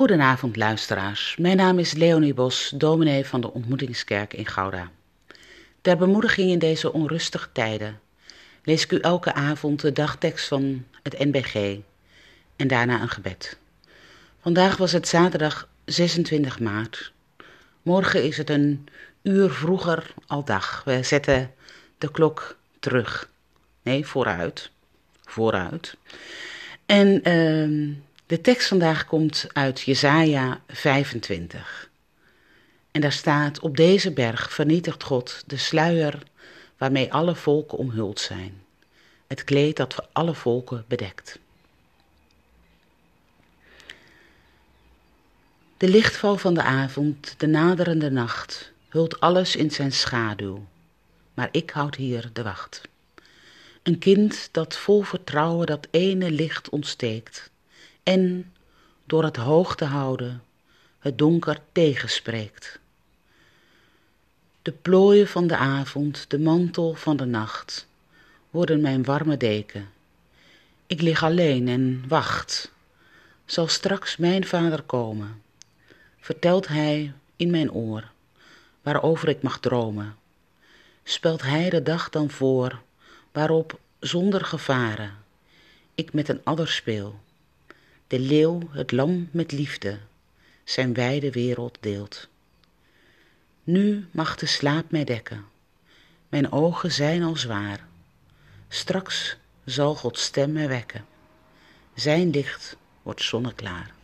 Goedenavond luisteraars, mijn naam is Leonie Bos, dominee van de Ontmoetingskerk in Gouda. Ter bemoediging in deze onrustige tijden lees ik u elke avond de dagtekst van het NBG en daarna een gebed. Vandaag was het zaterdag 26 maart. Morgen is het een uur vroeger al dag. We zetten de klok terug. Nee, vooruit. Vooruit. En uh, de tekst vandaag komt uit Jesaja 25. En daar staat, op deze berg vernietigt God de sluier waarmee alle volken omhuld zijn. Het kleed dat voor alle volken bedekt. De lichtval van de avond, de naderende nacht, hult alles in zijn schaduw. Maar ik houd hier de wacht. Een kind dat vol vertrouwen dat ene licht ontsteekt en, door het hoog te houden, het donker tegenspreekt. De plooien van de avond, de mantel van de nacht, worden mijn warme deken. Ik lig alleen en wacht. Zal straks mijn vader komen, vertelt hij in mijn oor, waarover ik mag dromen. Spelt hij de dag dan voor, waarop, zonder gevaren, ik met een adder speel. De leeuw het lam met liefde, zijn wijde wereld deelt. Nu mag de slaap mij dekken, mijn ogen zijn al zwaar. Straks zal Gods stem mij wekken, zijn licht wordt zonneklaar.